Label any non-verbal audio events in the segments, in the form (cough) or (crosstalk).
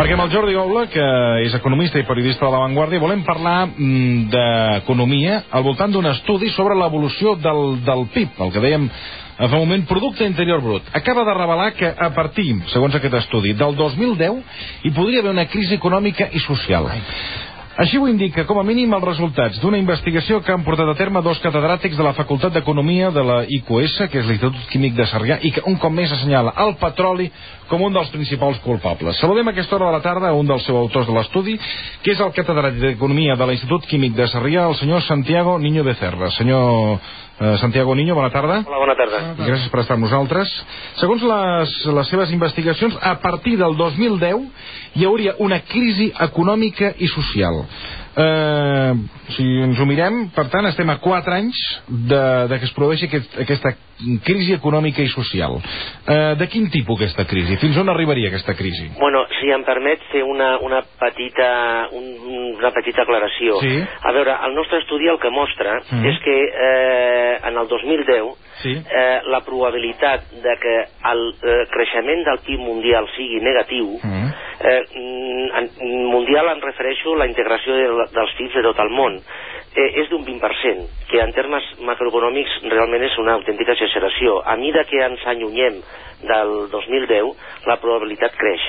Perquè amb el Jordi Oula, que és economista i periodista de La Vanguardia, volem parlar mm, d'economia al voltant d'un estudi sobre l'evolució del, del PIB, el que dèiem fa un moment, Producte Interior Brut. Acaba de revelar que a partir, segons aquest estudi, del 2010 hi podria haver una crisi econòmica i social. Així ho indica, com a mínim, els resultats d'una investigació que han portat a terme dos catedràtics de la Facultat d'Economia de la IQS, que és l'Institut Químic de Sarrià, i que un cop més assenyala el petroli com un dels principals culpables. Saludem a aquesta hora de la tarda un dels seus autors de l'estudi, que és el catedràtic d'Economia de l'Institut Químic de Sarrià, el senyor Santiago Niño Becerra. Senyor eh, Santiago Niño, bona tarda. Hola, bona tarda. Gràcies per estar amb nosaltres. Segons les, les seves investigacions, a partir del 2010 hi hauria una crisi econòmica i social. Eh, si ens ho mirem, per tant, estem a 4 anys de, de que es produeixi aquest, aquesta crisi econòmica i social. Eh, de quin tipus aquesta crisi? Fins on arribaria aquesta crisi? Bueno, si em permet fer una, una, petita, un, una petita aclaració. Sí. A veure, el nostre estudi el que mostra Mm. és que eh, en el 2010 Sí. eh, la probabilitat de que el eh, creixement del PIB mundial sigui negatiu Mm. Eh, mm, en, mundial em refereixo a la integració de, dels PIBs de tot el món eh, és d'un 20%, que en termes macroeconòmics realment és una autèntica exageració. A mida que ens allunyem del 2010, la probabilitat creix,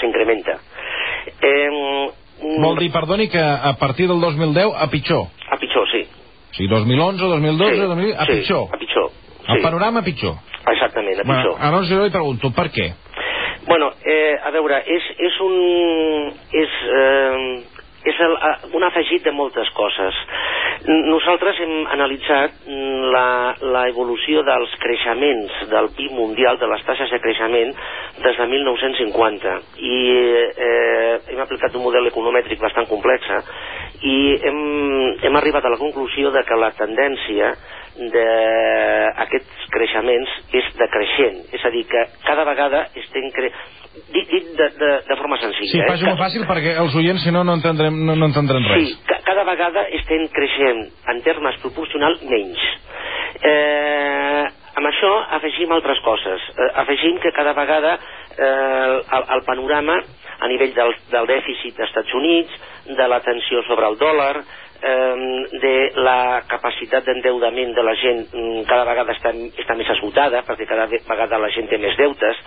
s'incrementa. Eh, Vol dir, perdoni, que a partir del 2010 a pitjor. A pitjor, sí. O sigui, 2011, 2012, sí, 2000, a sí, pitjor. A pitjor, El sí. panorama a pitjor. Exactament, a pitjor. Bueno, aleshores jo li pregunto, per què? Bueno, eh, a veure, és, és un... és, eh, és el, eh, un afegit de moltes coses. Nosaltres hem analitzat mm, la, la evolució dels creixements del PIB mundial, de les taxes de creixement, des de 1950. I eh, hem aplicat un model economètric bastant complex i hem, hem arribat a la conclusió de que la tendència d'aquests creixements és decreixent. És a dir, que cada vegada estem cre... Dit, dit de, de, de forma senzilla. Sí, eh? faci-ho Ca- fàcil perquè els oients, si no, no entendrem, no, no entendrem res. Sí, ca cada vegada estem creixent en termes proporcional menys. Eh, amb això afegim altres coses. Eh, afegim que cada vegada eh, el, el panorama a nivell del, del dèficit dels Estats Units, de la tensió sobre el dòlar, eh, de la capacitat d'endeudament de la gent mm, cada vegada està, està més esgotada perquè cada ve- vegada la gent té més deutes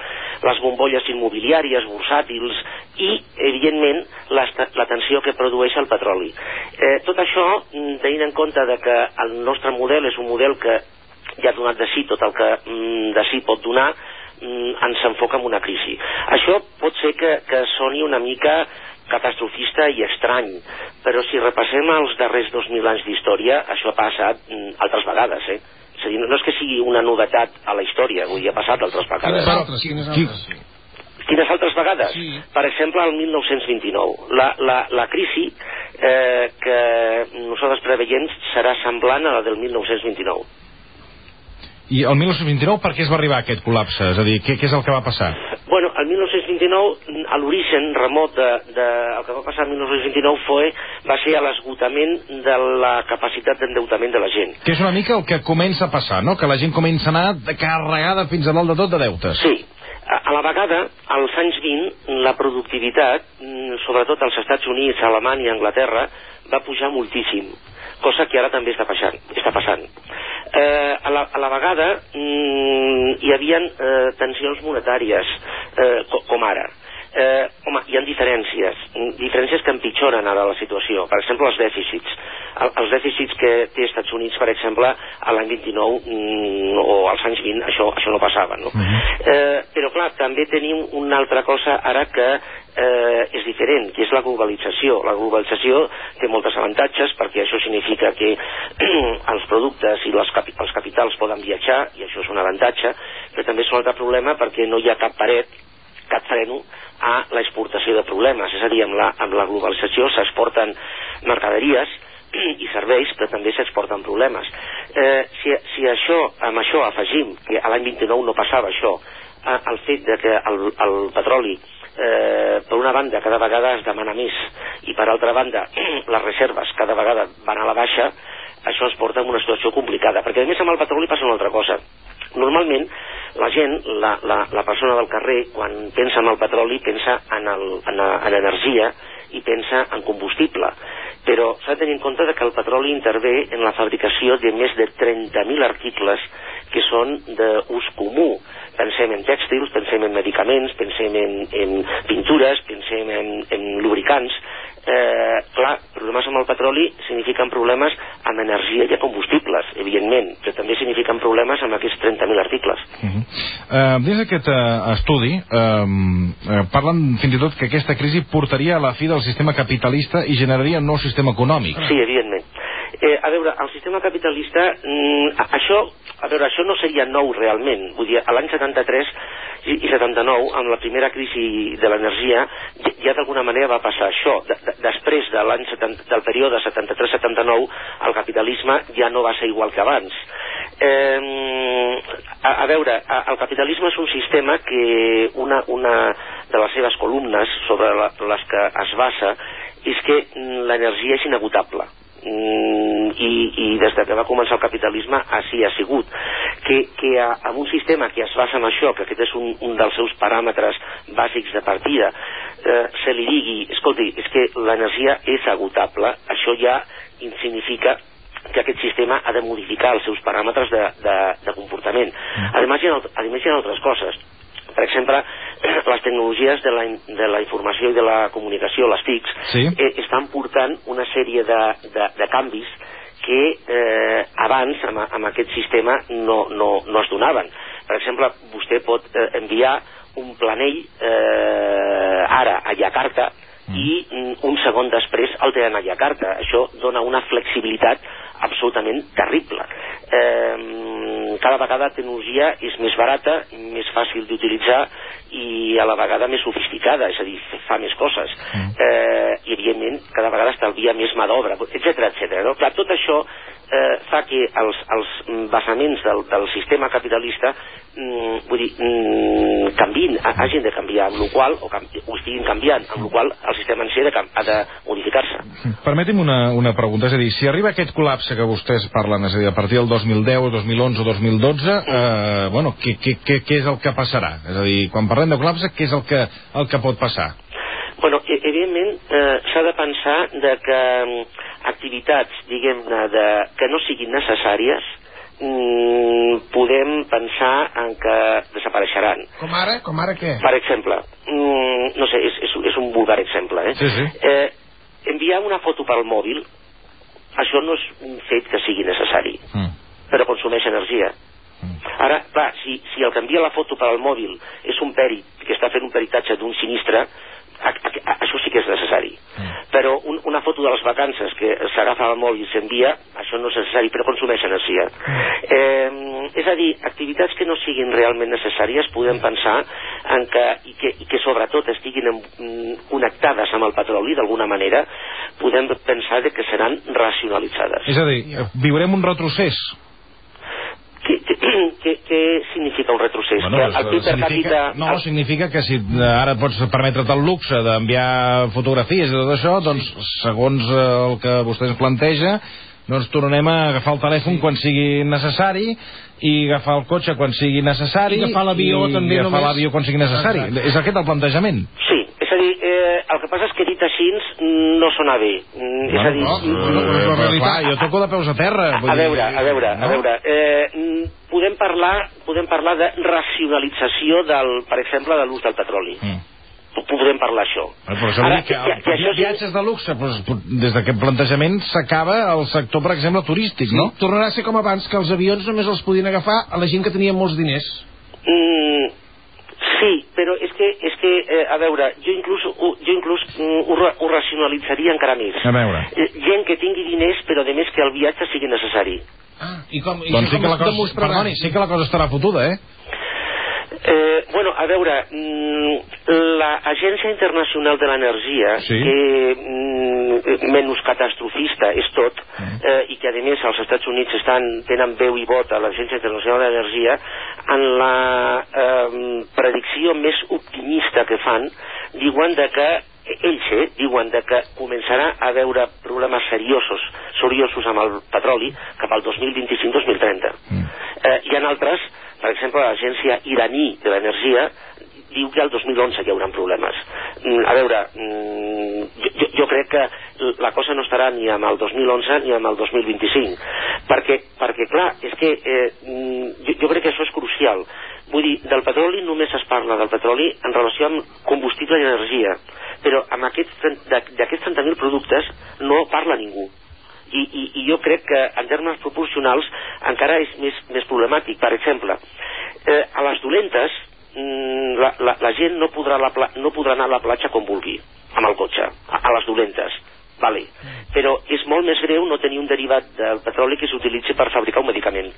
les bombolles immobiliàries, bursàtils i, evidentment, la, la tensió que produeix el petroli. Eh, tot això, mm, tenint en compte de que el nostre model és un model que ja ha donat de si tot el que mm, de si pot donar, ens enfoca en una crisi. Això pot ser que, que soni una mica catastrofista i estrany, però si repassem els darrers 2.000 anys d'història, això ha passat mm, altres vegades, eh? És a dir, no és que sigui una novetat a la història, vull dir, ha passat altres vegades. Quines altres? Quines altres? Quines altres vegades? Sí. Per exemple, el 1929. La, la, la crisi eh, que nosaltres preveiem serà semblant a la del 1929. I el 1929 per què es va arribar a aquest col·lapse? És a dir, què, què és el que va passar? Bueno, el 1929, a l'origen remot de, de, el que va passar el 1929 foi, va ser a l'esgotament de la capacitat d'endeutament de la gent. Que és una mica el que comença a passar, no? Que la gent comença a anar carregada fins a dalt de tot de deutes. Sí, a, la vegada, als anys 20, la productivitat, mm, sobretot als Estats Units, Alemanya, Anglaterra, va pujar moltíssim, cosa que ara també està passant. Està passant. Eh, a, la, a la vegada mm, hi havia eh, tensions monetàries, eh, co com ara. Eh, home, hi ha diferències, diferències que empitjoren ara la situació. Per exemple, els dèficits. El, els dèficits que té Estats Units, per exemple, a l'any 29 mm, o als anys 20, això, això no passava, no? eh, però, clar, també tenim una altra cosa ara que eh, és diferent, que és la globalització. La globalització té moltes avantatges perquè això significa que (clears throat) els productes i les capi els capitals poden viatjar, i això és un avantatge, però també és un altre problema perquè no hi ha cap paret, cap freno a l'exportació de problemes. És a dir, amb la, amb la globalització s'exporten mercaderies i serveis, però també s'exporten problemes. Eh, si, si això, amb això afegim, que a l'any 29 no passava això, eh, el fet de que el, el petroli eh, per una banda cada vegada es demana més i per altra banda (clears throat) les reserves cada vegada van a la baixa això ens porta a una situació complicada perquè a més amb el petroli passa una altra cosa normalment la gent, la, la, la persona del carrer quan pensa en el petroli pensa en, el, en, en energia i pensa en combustible però s'ha de tenir en compte que el petroli intervé en la fabricació de més de 30.000 articles que són d'ús comú pensem en tèxtils, pensem en medicaments, pensem en, en pintures, pensem en, en lubricants. Eh, clar, problemes amb el petroli signifiquen problemes amb energia i combustibles, evidentment, però també signifiquen problemes amb aquests 30.000 articles. Uh -huh. uh, dins d'aquest uh, estudi uh, uh, parlen fins i tot que aquesta crisi portaria a la fi del sistema capitalista i generaria un nou sistema econòmic. Sí, evidentment. Eh, a veure, el sistema capitalista, mm, això, a veure, això no seria nou realment. Vull dir, a l'any 73 i, i 79, amb la primera crisi de l'energia, ja, ja d'alguna manera va passar això. De, de, després de l'any del període 73-79, el capitalisme ja no va ser igual que abans. Eh, a, a veure, a, el capitalisme és un sistema que una, una de les seves columnes sobre la, les que es basa és que l'energia és inagotable mm, i, i des de que va començar el capitalisme així ha sigut que, que a, amb un sistema que es basa en això que aquest és un, un dels seus paràmetres bàsics de partida eh, se li digui, escolti, és que l'energia és agotable, això ja significa que aquest sistema ha de modificar els seus paràmetres de, de, de comportament. Mm. A més, hi ha, a més, hi ha altres coses. Per exemple, (clears throat) les tecnologies de la, de la informació i de la comunicació, les TICs, sí. eh, estan portant una sèrie de, de, de canvis que eh, abans amb, amb aquest sistema no, no, no es donaven. Per exemple, vostè pot eh, enviar un planell eh, ara a Jakarta. I mm, un segon després el tenen a Jakarta. Això dona una flexibilitat absolutament terrible. Eh, cada vegada la tecnologia és més barata, més fàcil d'utilitzar i a la vegada més sofisticada, és a dir, fa més coses. Mm. Eh, I, evidentment, cada vegada estalvia més mà d'obra, etc etc. No? Clar, tot això eh, fa que els, els basaments del, del sistema capitalista mm, vull dir, mm, canvin, hagin de canviar, amb la qual o, canvi, o estiguin canviant, amb la qual el sistema en si ha de, ha de modificar-se. Permeti'm una, una pregunta, és a dir, si arriba aquest col·lapse que vostès parlen, és a dir, a partir del 2010, 2011 o 2012, eh, bueno, què, què, què, què és el que passarà? És a dir, quan parlem de col·lapse, què és el que, el que pot passar? Bueno, e, evidentment eh, s'ha de pensar de que mm, activitats, diguem-ne, que no siguin necessàries mm, podem pensar en que desapareixeran. Com ara? Com ara què? Per exemple, mm, no sé, és, és, és un vulgar exemple, eh? Sí, sí. eh enviar una foto pel mòbil, això no és un fet que sigui necessari, Mm. però consumeix energia. Mm. Ara, clar, si, si el que envia la foto per al mòbil és un pèrit que està fent un peritatge d'un sinistre, a, a, a, això sí que és necessari. Mm. Però un, una foto de les vacances que s'agafa al mòbil i s'envia, això no és necessari, però consumeix energia. Eh, és a dir, activitats que no siguin realment necessàries podem pensar en que, i que, i que sobretot estiguin en, mm, connectades amb el petroli d'alguna manera, podem pensar de que seran racionalitzades. És a dir, viurem un retrocés. Què, què, (clears throat) què, què significa un retrocés? Bueno, que el PIB per capita... no, significa que si ara pots permetre't el luxe d'enviar fotografies i tot això, doncs, segons eh, el que vostè ens planteja, doncs tornem a agafar el telèfon sí. quan sigui necessari i agafar el cotxe quan sigui necessari I agafar l'avió i també agafar només. l'avió quan sigui necessari. Exacte. És aquest el plantejament. Sí, a dir, eh, el que passa és que dit així no sona bé. Mm, és a dir, no, no, no, la però, realitat- clar, jo toco de peus a terra. vull a veure, a veure, no? a veure, eh, mm, podem parlar, podem parlar de racionalització del, per exemple, de l'ús del petroli. Mm. Podem parlar això. Però això dir que, que, que, això sí- viatges de luxe, doncs, des d'aquest plantejament s'acaba el sector, per exemple, turístic, no? Tornarà a ser com abans, que els avions només els podien agafar a la gent que tenia molts diners. Mm, sí, però és que, és que eh, a veure, jo inclús, ho, jo inclús mm, ho, ho racionalitzaria encara més. A veure. Eh, gent que tingui diners, però de més que el viatge sigui necessari. Ah, i com, i Doncs sí com que la cosa, perdoni, sí que la cosa estarà fotuda, eh? Eh, bueno, a veure, mm, l'Agència Internacional de l'Energia, Sí. que mm, menys catastrofista és tot, eh, i que a més als Estats Units estan, tenen veu i vot a l'Agència Internacional de l'Energia, en la eh, predicció més optimista que fan, diuen de que ells eh, diuen de que començarà a haver problemes seriosos, seriosos amb el petroli cap al 2025-2030. Eh, hi ha altres, per exemple, l'agència iraní de l'energia diu que al 2011 hi haurà problemes. Mm, a veure, mm, jo, jo- crec que la cosa no estarà ni amb el 2011 ni amb el 2025, perquè, perquè clar, és que eh, mm, jo, jo crec que això és crucial. Vull dir, del petroli només es parla del petroli en relació amb combustible i energia, però d'aquests 30.000 productes no parla ningú i, i, i jo crec que en termes proporcionals encara és més, més problemàtic. Per exemple, eh, a les dolentes mm, la, la, la gent no podrà, la pla, no podrà anar a la platja com vulgui, amb el cotxe, a, a les dolentes. Vale. Però és molt més greu no tenir un derivat del petroli que s'utilitzi per fabricar un medicament.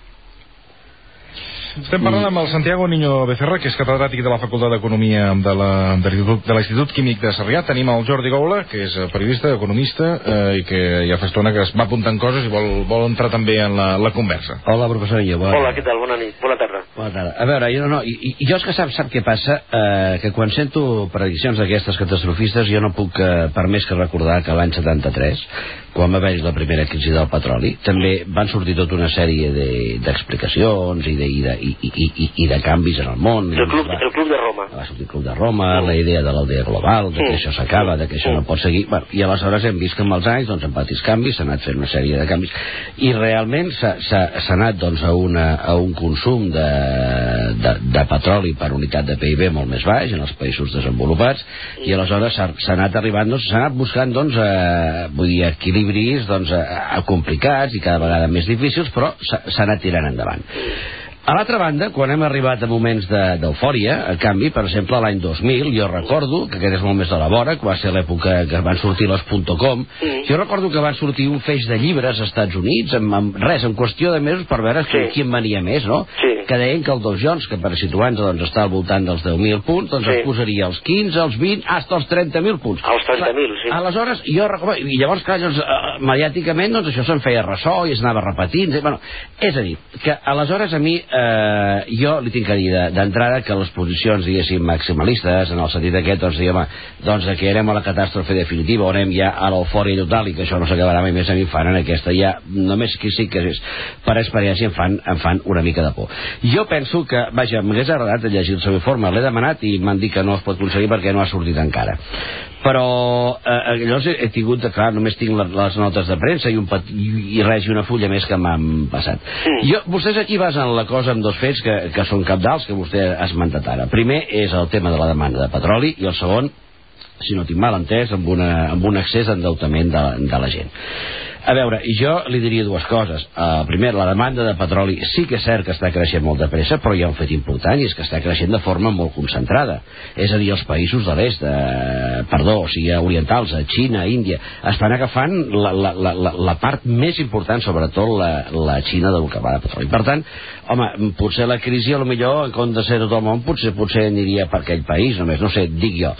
Estem parlant amb el Santiago Niño Becerra, que és catedràtic de la Facultat d'Economia de la- de l'Institut de l'Institut Químic de Sarrià. Tenim el Jordi Goula, que és eh, periodista, economista, eh, i que ja fa estona que es va apuntant coses i vol, vol entrar també en la, la conversa. Hola, professor Niño. Bona, Hola, què tal? Bona nit. Bona tarda. Bona tarda. A veure, jo no, i, i- jo és que sap, sap què passa? Eh, que quan sento prediccions d'aquestes catastrofistes jo no puc, eh, per més que recordar que l'any 73, quan va haver la primera crisi del petroli, també van sortir tota una sèrie de- d'explicacions i, de, i, de, i, i, i, i de canvis en el món. El club, Va- el club de Roma. va sortir el Club de Roma, la idea de l'aldea global, de que Mm. això s'acaba, de que això no pot seguir... Bueno, I aleshores hem vist que amb els anys, doncs, amb petits canvis, s'ha anat fent una sèrie de canvis, i realment s'ha anat doncs, a, una, a un consum de, de, de petroli per unitat de PIB molt més baix en els països desenvolupats, i aleshores s'ha anat arribant, doncs, s'ha anat buscant, doncs, eh, vull dir, equilibris, doncs, eh, eh, complicats i cada vegada més difícils, però s'ha anat tirant endavant. A l'altra banda, quan hem arribat a moments de- d'eufòria, a canvi, per exemple, l'any 2000, jo recordo, que aquest és molt més de la vora, que va ser l'època que van sortir les .com, jo recordo que van sortir un feix de llibres als Estats Units, amb, amb res, en qüestió de mesos, per veure Sí. qui, en venia més, no? Sí. Que deien que el Dow Jones, que per situar-nos doncs, està al voltant dels 10.000 punts, doncs Sí. es posaria als 15, als 20, fins als 30.000 punts. Als 30.000, sí. Aleshores, jo recordo, i llavors, clar, doncs, eh, mediàticament, doncs això se'n feia ressò i es anava repetint. eh, Bueno, és a dir, que aleshores a mi, eh, jo li tinc que dir de- d'entrada que les posicions, diguéssim, maximalistes, en el sentit aquest, doncs, diguem, doncs, que anem a la catàstrofe definitiva, o anem ja a l'eufòria total i que això no s'acabarà mai més, a mi fan en aquesta ja, només que sí que és per experiència em fan, em fan una mica de por. Jo penso que, vaja, m'hagués agradat llegir el seu informe, l'he demanat i m'han dit que no es pot aconseguir perquè no ha sortit encara però eh, llavors he, he tingut, clar, només tinc les, les notes de premsa i, un pet, i, i res, i una fulla més que m'han passat. Jo, vostès aquí basen la cosa en dos fets que, que són capdals, que vostè ha esmentat ara. Primer és el tema de la demanda de petroli i el segon, si no tinc mal entès, amb, una, amb un excés d'endeutament de, de la gent. A veure, jo li diria dues coses. Uh, primer, la demanda de petroli sí que és cert que està creixent molt de pressa, però hi ha un fet important i és que està creixent de forma molt concentrada. És a dir, els països de l'est, eh, perdó, o sigui, orientals, a Xina, Índia, estan agafant la, la, la, la, part més important, sobretot la, la Xina del que va de petroli. Per tant, home, potser la crisi, a lo millor, en compte de ser tot el món, potser, potser aniria per aquell país, només, no sé, dic jo.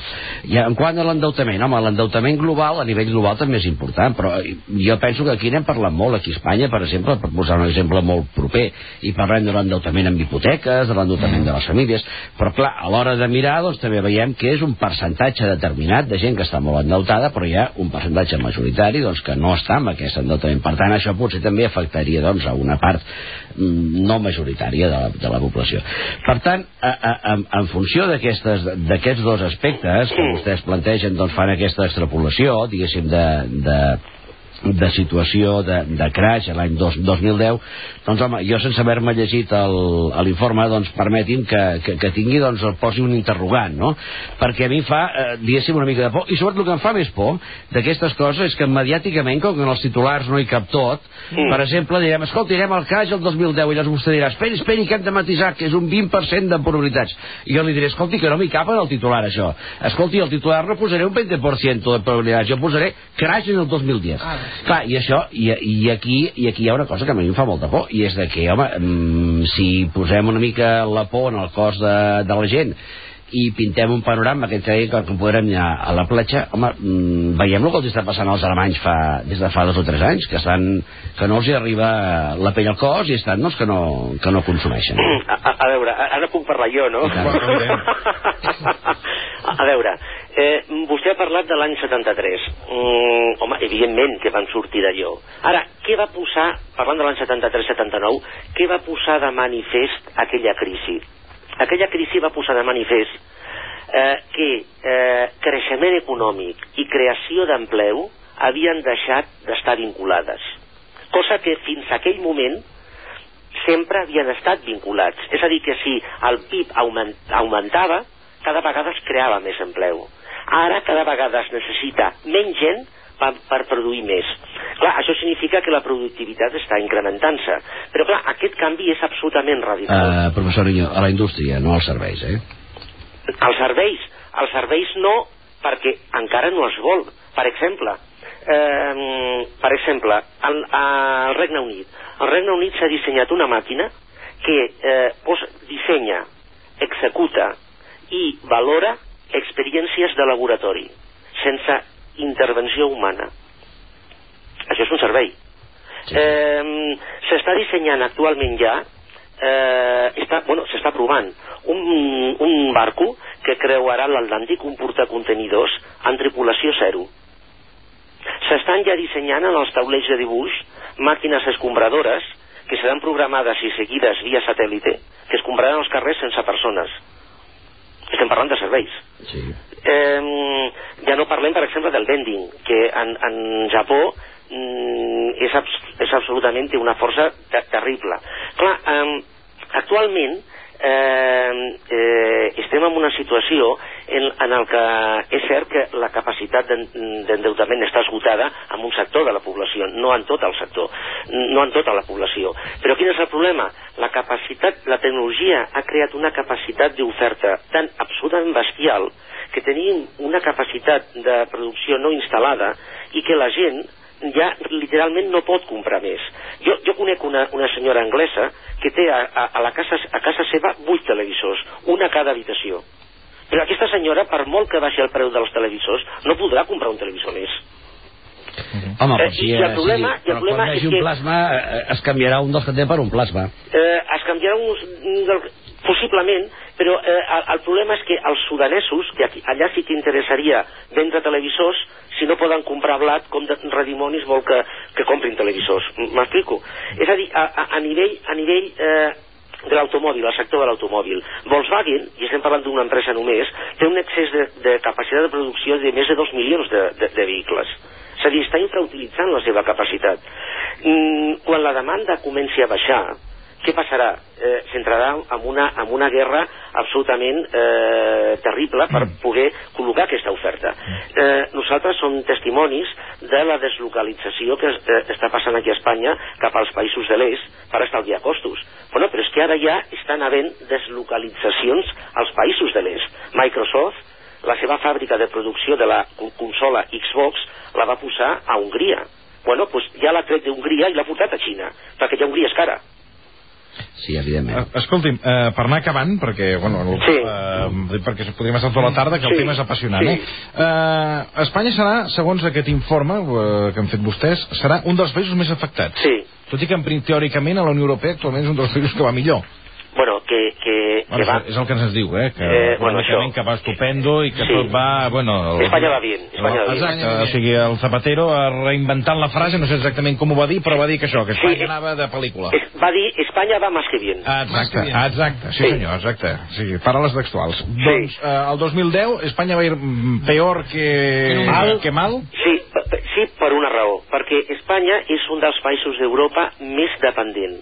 I en quant a l'endeutament, home, l'endeutament global, a nivell global, també és important, però jo penso que aquí n'hem parlat molt, aquí a Espanya, per exemple, per posar un exemple molt proper, i parlem de l'endeutament amb hipoteques, de l'endeutament de les famílies, però clar, a l'hora de mirar, doncs també veiem que és un percentatge determinat de gent que està molt endeutada, però hi ha un percentatge majoritari doncs, que no està amb aquest endeutament. Per tant, això potser també afectaria doncs, a una part mm, no majoritària de la, de la població. Per tant, a, a, a, en funció d'aquests dos aspectes que vostès plantegen, doncs fan aquesta extrapolació, diguéssim, de, de de situació de, de crash l'any dos- 2010 doncs home, jo sense haver-me llegit l'informe doncs permeti'm que, que, que tingui doncs el posi un interrogant no? perquè a mi fa, eh, diguéssim una mica de por. I sobretot el que em fa més por d'aquestes coses és que mediàticament com que en els titulars no hi cap tot per exemple direm, escolta, irem al crash el 2010 i llavors vostè dirà, esperi, esperi que hem de matisar que és un 20% de probabilitats i jo li diré, escolti, que no m'hi cap en el titular això. Escolti, el titular no posaré un 20% de probabilitats jo posaré crash en el 2010 Clar, i això, i, i, aquí, i aquí hi ha una cosa que a mi em fa molta por, i és de que, home, mm, si posem una mica la por en el cos de, de la gent i pintem un panorama que ens deia que, podrem anar a la platja, home, mm, veiem el que els està passant als alemanys fa, des de fa dos o tres anys, que, estan, que no els hi arriba la pell al cos i estan doncs, que, no, que no consumeixen. A, a, a veure, ara puc parlar jo, no? (laughs) a veure, eh, vostè ha parlat de l'any 73. Mm, home, evidentment que vam sortir d'allò. Ara, què va posar, parlant de l'any 73-79, què va posar de manifest aquella crisi? Aquella crisi va posar de manifest eh, que eh, creixement econòmic i creació d'empleu havien deixat d'estar vinculades. Cosa que fins aquell moment sempre havien estat vinculats. És a dir, que si el PIB augment, augmentava, cada vegada es creava més empleu. Ara cada vegada es necessita menys gent per, per produir més. Clar, això significa que la productivitat està incrementant-se. Però clar, aquest canvi és absolutament radical. Uh, professor Niño, a la indústria, no als serveis, eh? Els serveis, els serveis no, perquè encara no es vol. Per exemple, eh, per exemple, al, al Regne Unit. Al Regne Unit s'ha dissenyat una màquina que eh, posa, dissenya, executa i valora experiències de laboratori, sense intervenció humana. Això és un servei. Sí. Eh, S'està dissenyant actualment ja, eh, està, bueno, s'està provant, un, un barco que creuarà l'Atlàntic, un portacontenidors, en tripulació zero. S'estan ja dissenyant en els taulells de dibuix màquines escombradores que seran programades i seguides via satèl·lite, que escombraran els carrers sense persones. Estem parlant de serveis. Sí. Eh, ja no parlem, per exemple, del vending, que en, en Japó mm, és, abs és absolutament té una força te terrible. Clar, eh, actualment eh, eh, estem en una situació en, en el que és cert que la capacitat d'endeutament està esgotada en un sector de la població, no en tot el sector, no en tota la població. Però quin és el problema? La capacitat, la tecnologia ha creat una capacitat d'oferta tan absolutament bestial que tenim una capacitat de producció no instal·lada i que la gent ja literalment no pot comprar més. Jo, jo conec una, una senyora anglesa que té a, a, a, la casa, a casa seva vuit televisors, una a cada habitació. Però aquesta senyora, per molt que baixi el preu dels televisors, no podrà comprar un televisor més. Home, Eh, però si, i el eh, problema- i el problema quan hi és hagi un que- plasma eh, es canviarà un dels que té per un plasma. Eh, es canviarà uns, del, possiblement, però eh, el, el problema és que els sudanesos, que aquí, allà sí que interessaria vendre televisors, si no poden comprar blat, com de redimonis vol que, que comprin televisors. M'explico? És a dir, a, a, a nivell, a nivell eh, de l'automòbil, al sector de l'automòbil. Volkswagen, i estem parlant d'una empresa només, té un excés de, de capacitat de producció de més de 2 milions de, de, de vehicles. És a dir, està infrautilitzant la seva capacitat. Mm, quan la demanda comenci a baixar, què passarà? Eh, S'entrarà en una, en una guerra absolutament eh, terrible per poder col·locar aquesta oferta. Eh, nosaltres som testimonis de la deslocalització que eh, està passant aquí a Espanya cap als països de l'est per estalviar costos. Bueno, però és que ara ja estan havent deslocalitzacions als països de l'est. Microsoft la seva fàbrica de producció de la co- consola Xbox la va posar a Hongria. Bueno, doncs ja l'ha tret d'Hongria i l'ha portat a Xina, perquè ja Hongria és cara. Sí, evidentment. Eh, Escolti'm, eh, per anar acabant, perquè, bueno, el, Sí. eh, perquè podríem estar tota la tarda, que el Sí, tema és apassionant, sí. eh? eh? Espanya serà, segons aquest informe eh, que han fet vostès, serà un dels països més afectats. Sí. Tot i que, en teòricament, a la Unió Europea actualment és un dels països que va millor. Bueno, que, que, Bueno, que va... és el que ens diu, eh? Que, Eh, bueno, això. que va estupendo i que Sí. tot va... Bueno, el- Espanya va bien, Espanya va bien. Exacte, o sigui, el Zapatero ha reinventant la frase, no sé exactament com ho va dir, però va dir que això, que Espanya Sí. anava de pel·lícula. Es, va dir Espanya va más que bien. Ah, Exacte, ah, exacte, sí, Sí. senyor, exacte. Sí, paraules textuals. Doncs eh, el 2010 Espanya va ir mm, peor que Mal. que mal. Sí, p- sí, per una raó. Perquè Espanya és un dels països d'Europa més dependent.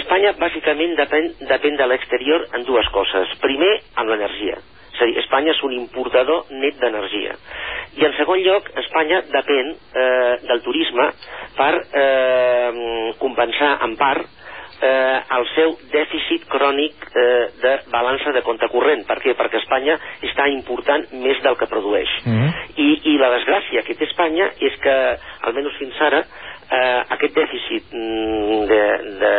Espanya bàsicament depèn, depèn de l'exterior en dues coses. Primer, amb l'energia. És a dir, Espanya és un importador net d'energia. I en segon lloc, Espanya depèn eh, del turisme per eh, compensar en part eh, el seu dèficit crònic eh, de balança de compte corrent. Per què? Perquè Espanya està important més del que produeix. Mm -hmm. I, I la desgràcia que té Espanya és que, almenys fins ara, eh, aquest dèficit mm, de, de,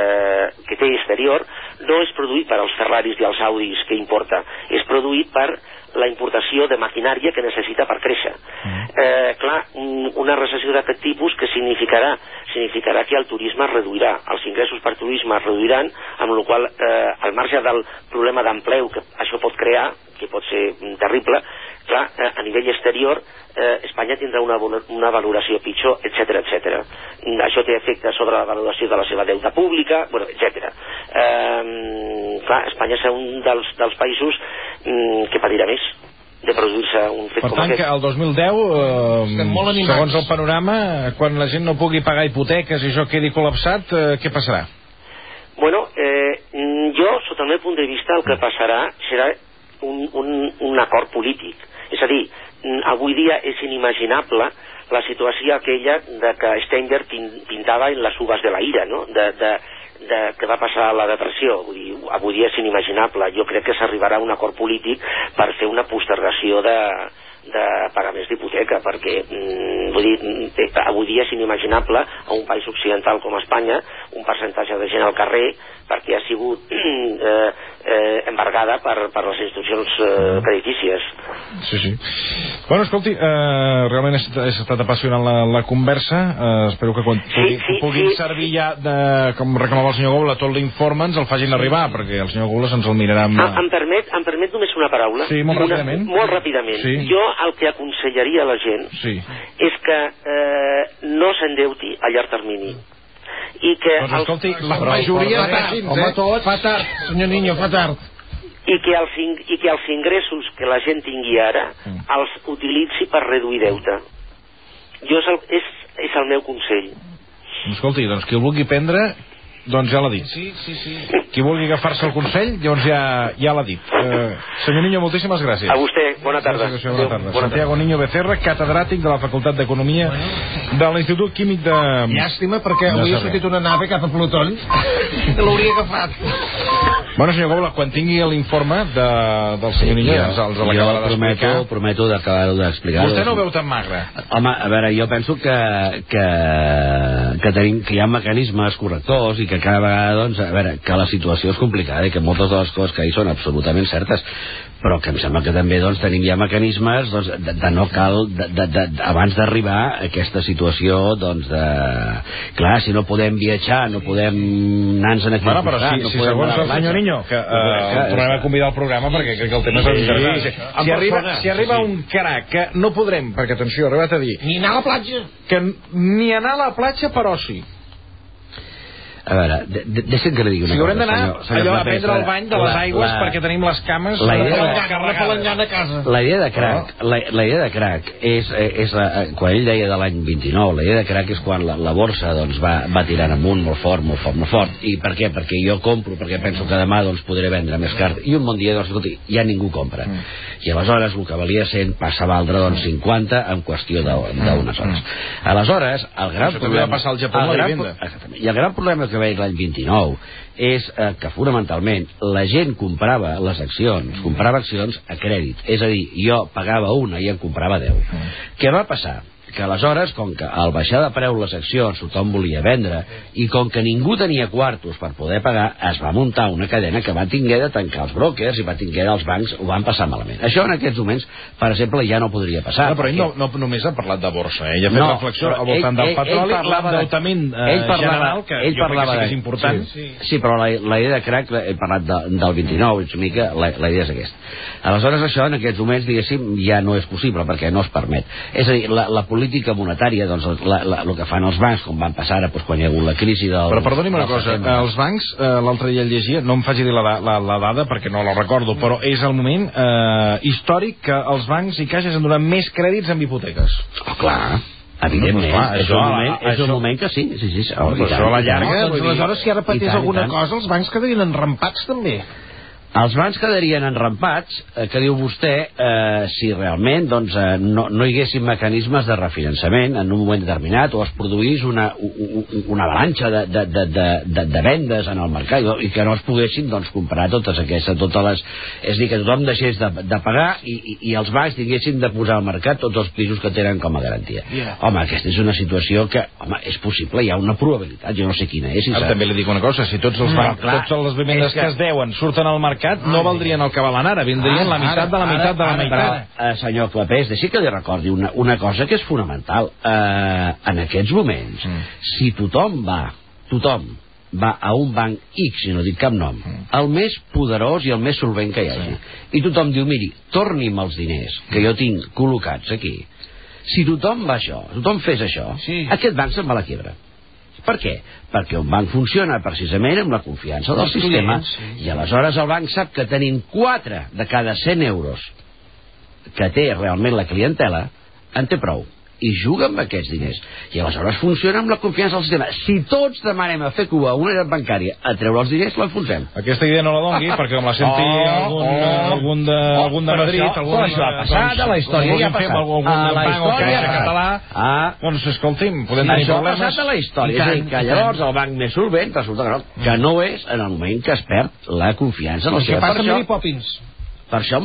que té exterior no és produït per als Ferraris i els Audis que importa, és produït per la importació de maquinària que necessita per créixer. Mm. Eh, clar, un- una recessió d'aquest tipus que significarà? Significarà que el turisme es reduirà, els ingressos per turisme es reduiran, amb la qual eh, al marge del problema d'empleu que això pot crear, que pot ser mm, terrible, clar, eh, a nivell exterior eh, Espanya tindrà una, una valoració pitjor, etc etc. Això té efecte sobre la valoració de la seva deuta pública, bueno, etc. Eh, clar, Espanya serà un dels, dels països mm, que patirà més de produir-se un fet Per com tant, que aquest. el 2010, eh, molt animats. segons el panorama, quan la gent no pugui pagar hipoteques i això quedi col·lapsat, eh, què passarà? Bueno, eh, mm, jo, sota el meu punt de vista, el que passarà serà un, un, un acord polític. És a dir, avui dia és inimaginable la situació aquella de que Steinberg pin, pintava en les uvas de la ira, no? De, de, de, que va passar la depressió. Vull dir, avui dia és inimaginable. Jo crec que s'arribarà a un acord polític per fer una postergació de, de pagaments d'hipoteca, perquè mm, vull dir, avui dia és inimaginable a un país occidental com Espanya un percentatge de gent al carrer perquè ha sigut (clears throat) eh, eh, embargada per, per les institucions eh, creditícies. Sí, sí. Bueno, escolti, eh, realment estat, ha estat apassionant la, la conversa. Eh, espero que quan Sí, pugui, sí, puguin sí. servir ja, de, com reclamava el senyor Goula, tot l'informe ens el facin arribar, perquè el senyor Goula se'ns el mirarà amb... Em, em, permet, em permet només una paraula? Sí, molt una, ràpidament. Molt ràpidament. Sí. Jo el que aconsellaria a la gent Sí. és que eh, no s'endeuti a llarg termini i que Doncs els, escolti, la Però majoria... fa tard, home, tot. Fa tard, senyor Niño, fa tard. i que, els, i que els ingressos que la gent tingui ara Mm. els utilitzi per reduir deute. Jo és el, és, és el meu consell. Escolti, doncs qui el vulgui prendre, doncs ja l'ha dit. Sí, sí, sí. Qui vulgui agafar-se el consell, doncs ja, ja l'ha dit. Eh, senyor Niño, moltíssimes gràcies. A vostè, bona tarda. Gràcies, bona tarda. bona Santiago Niño Becerra, catedràtic de la Facultat d'Economia de l'Institut Químic de... Llàstima, perquè No avui ha sortit una nave cap a Plutón (laughs) l'hauria agafat. Bueno, senyor Goula, quan tingui l'informe de, del senyor Niño, ja ens, jo l'acabarà prometo, d'explicar. prometo d'acabar-ho d'explicar. Vostè no ho veu tan magre. Home, a veure, jo penso que, que, que, tenim, que hi ha mecanismes correctors i que cada vegada, doncs, a veure, que la situació és complicada i que moltes de les coses que hi són absolutament certes, però que em sembla que també doncs, tenim ja mecanismes doncs, de, de no cal, de, de, de, abans d'arribar a aquesta situació, doncs, de... Clar, si no podem viatjar, no podem anar-nos en aquí Bueno, però si, no si podem segons el senyor. Niño, que eh, el tornarem a convidar al programa perquè crec que el tema és Sí, interessant. sí. Si, En arriba, si arriba sí, sí. un crac que no podrem, perquè atenció, ha arribat a dir Ni anar a la platja. que ni anar a la platja per oci. A veure, de, de, deixi'm que li digui una haurem cosa, d'anar senyor- senyor allò a prendre el bany de les la- aigües la- perquè tenim les cames la idea- Una carregades. a casa. La idea de crack, la, la idea de crack és, és la, eh, quan ell deia de l'any 29, la idea de crack és quan la, la borsa doncs, va, va tirant amunt molt fort, molt fort, molt fort. I per què? Perquè jo compro, perquè penso que demà doncs, podré vendre més car. I un bon dia, doncs, escolti, ja ningú compra. Mm. I aleshores el que valia 100 passa a valdre doncs, 50 en qüestió de- d'unes hores. Aleshores, el gran Mm. Això també va problema... passar al Japó el gran. I el gran problema que veig l'any 29 és eh, que fonamentalment la gent comprava les accions, comprava accions a crèdit. És a dir, jo pagava una i en comprava 10. Què va passar? Que aleshores, com que al baixar de preu les accions tothom volia vendre i com que ningú tenia quartos per poder pagar, es va muntar una cadena que va tinguer de tancar els brokers i va tinguer els bancs, ho van passar malament. Això en aquests moments, per exemple, ja no podria passar. No, però ell perquè- no, no, només ha parlat de borsa, eh? ell ha fet No, reflexió al voltant ell- del petroli, parlava l'endeutament eh, ell parlava- general, que ell jo crec que parlava sí que és important. Sí, sí però la, la idea de crack, he parlat de, del 29, és una mica, la, la idea és aquesta. Aleshores, això en aquests moments, diguéssim, ja no és possible, perquè no es permet. És a dir, la, la política monetària, doncs, la, la, el que fan els bancs, com van passar ara, doncs, quan hi ha hagut la crisi del... Però perdoni'm una cosa, setembre. els bancs, eh, l'altre dia llegia, no em faci dir la, la, la dada perquè no la recordo, però és el moment eh, històric que els bancs i caixes han donat més crèdits amb hipoteques. Oh, clar, evidentment, Doncs clar, és, això- un moment, és això- un moment que sí, sí, sí. Oh, Però això a la llarga, No, doncs aleshores, si ara patés alguna cosa, els bancs quedarien enrampats també. Els bancs quedarien enrampats, eh, que diu vostè, eh, si realment doncs, eh, no, no hi haguessin mecanismes de refinançament en un moment determinat o es produís una, una avalanxa de, de, de, de, de, de vendes en el mercat i- que no es poguessin doncs, comprar totes aquestes, totes les... És dir, que tothom deixés de, de pagar i, i, i els bancs tinguessin de posar al mercat tots els pisos que tenen com a garantia. Yeah. Home, aquesta és una situació que, home, és possible, hi ha una probabilitat, jo no sé quina és. Si Ara també li dic una cosa, si tots els No, bancs, clar, tots les vivendes que... que es deuen surten al mercat, no valdrien el que valen ara, vindrien Ara, la meitat de la ara, meitat de la ara, meitat. Però, eh, senyor Clapés, deixi que li recordi una, una cosa que és fonamental. Eh, en aquests moments, Mm. si tothom va, tothom va a un banc X, i no dic cap nom, el més poderós i el més solvent que hi hagi, i tothom diu, miri, torni'm els diners que jo tinc col·locats aquí. Si tothom va això, tothom fes això, Sí. aquest banc se'n va a la quiebra. Per què? Perquè un banc funciona precisament amb la confiança del sistema sí. i aleshores el banc sap que tenint 4 de cada 100 euros que té realment la clientela, en té prou i juga amb aquests diners. I aleshores funciona amb la confiança del sistema. Si tots demanem a fer cua a una entitat bancària a treure els diners, l'enfonsem. Aquesta idea no la dongui, perquè com la senti Oh, algun, oh. algun, de, Oh, algun de Madrid, això- algun, però això ha eh, passat, a la història ja ha fem passat. algun, A algun la banc o història passat. català, Ah. Doncs escolti'm, podem Sí, tenir això ha problemes. passat a la història. I És tant, que llavors el banc més solvent resulta que no, que no és en el moment que es perd la confiança en el Això sistema. passa Per amb això, Poppins. per això,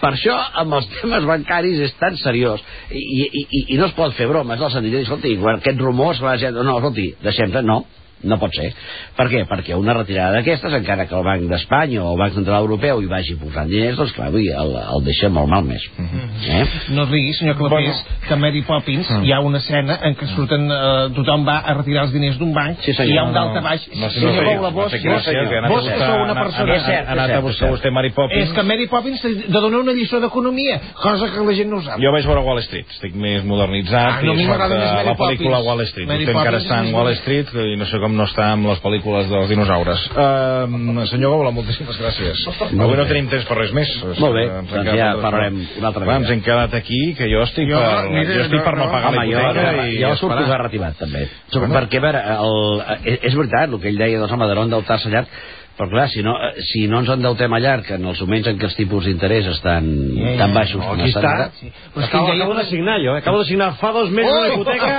per això amb els temes bancaris és tan seriós i, i, i, i no es pot fer bromes sentit de dir, escolti, quan aquests rumors va ser, no, escolti, deixem-te, no no pot ser. Per què? Perquè una retirada d'aquestes, encara que el Banc d'Espanya o el Banc Central Europeu hi vagi posant diners, doncs clar, dir, el, el deixa molt malmès. eh? No es rigui, senyor Clapés, que a Mary Poppins hi ha una escena en què surten, eh, tothom va a retirar els diners d'un banc Sí, senyor. i hi ha un No, dalt no, a baix. no, sí, senyor no, no, vos, anat a vos que sou una persona... És cert, Ha anat a buscar vostè Mary Poppins. És que Mary Poppins de donar una lliçó d'economia, cosa que la gent no sap. Jo vaig veure Wall Street, estic més modernitzat Ah, no, i més eh, Mary la pel·lícula. Wall Street. Vostè encara està en més Wall. Street i no sé com no està amb les pel·lícules dels dinosaures. Uh, senyor Goula, moltíssimes gràcies. Avui no tenim temps per res més. Molt bé, Ens doncs ja parlarem una altra Va, vegada. Ens hem quedat aquí, que jo estic Jo, per, mira, jo estic no, per no no. pagar la Home, jo, hipoteca i, jo surto esperar. garrativat, també. Perquè, a veure, el, és, és veritat, el que ell deia, doncs, home, de no endeutar-se llarg, però clar, si no, eh, si no ens endeutem a llarg en els moments en què els tipus d'interès estan Ja, ja, tan ja. baixos No, com estan està. ara, Sí. Però és que Acabo, una... de signar jo, eh? acabo de signar fa dos mesos una Ui! hipoteca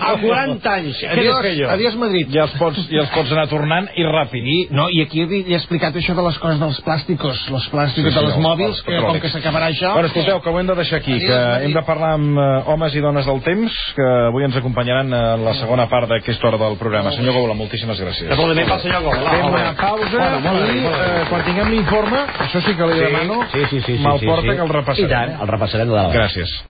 a (laughs) 40 anys. Què Adiós, he fer jo? adiós Madrid. I els, pots, I els pots anar tornant i ràpid. I, no, i aquí li he explicat això de les coses dels plàsticos, els plàsticos Sí, sí, de les els- mòbils, que com que s'acabarà això... Bueno, escolteu, que ho hem de deixar aquí, Adiós, que Madrid. hem de parlar amb eh, homes i dones del temps, que avui ens acompanyaran en la segona part d'aquesta hora del programa. Senyor Goula, moltíssimes gràcies. Aplaudiment pel senyor Gola. Fem una pausa i eh, quan tinguem l'informe, això sí que li demano, sí, sí, sí, sí, me'l sí, porta sí. que el repassarem. I tant, el repassarem de dalt. Gràcies.